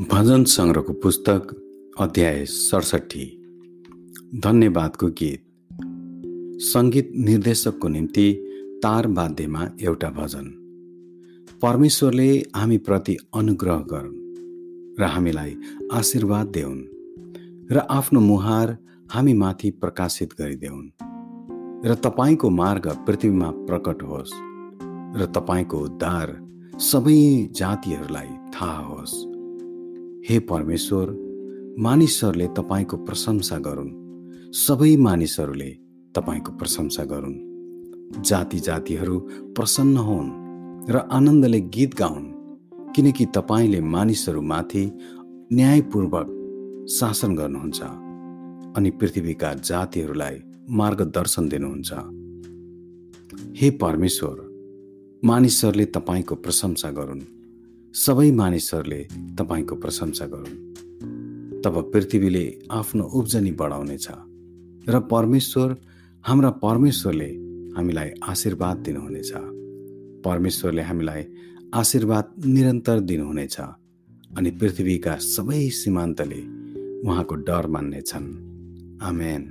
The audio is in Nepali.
भजन सङ्ग्रहको पुस्तक अध्याय सडसठी। धन्यवादको गीत। सङ्गीत निर्देशकको निम्ति तार वाद्यमा एउटा भजन। परमेश्वरले हामीप्रति अनुग्रह गरून् र हामीलाई आशीर्वाद देऊन् र आफ्नो मुहार हामीमाथि प्रकाशित गरिदेऊन् र तपाईँको मार्ग पृथ्वीमा प्रकट होस् र तपाईँको उद्धार सबै जातिहरूलाई थाहा होस्। हे परमेश्वर मानिसहरूले तपाईँको प्रशंसा गरून्। सबै मानिसहरूले तपाईँको प्रशंसा गरून्। जाति जातिहरू प्रसन्न हुन् र आनन्दले गीत गाउन् किनकि तपाईँले मानिसहरूमाथि न्यायपूर्वक शासन गर्नुहुन्छ अनि पृथ्वीका जातिहरूलाई मार्गदर्शन दिनुहुन्छ। हे परमेश्वर मानिसहरूले तपाईँको प्रशंसा गरून्। सबै मानिसहरूले तपाईँको प्रशंसा गरून्। तब पृथ्वीले आफ्नो उब्जनी बढाउनेछ र परमेश्वर हाम्रा परमेश्वरले हामीलाई आशीर्वाद दिनुहुनेछ। परमेश्वरले हामीलाई आशीर्वाद निरन्तर दिनुहुनेछ अनि पृथ्वीका सबै सीमान्तले उहाँको डर मान्नेछन्। आमेन।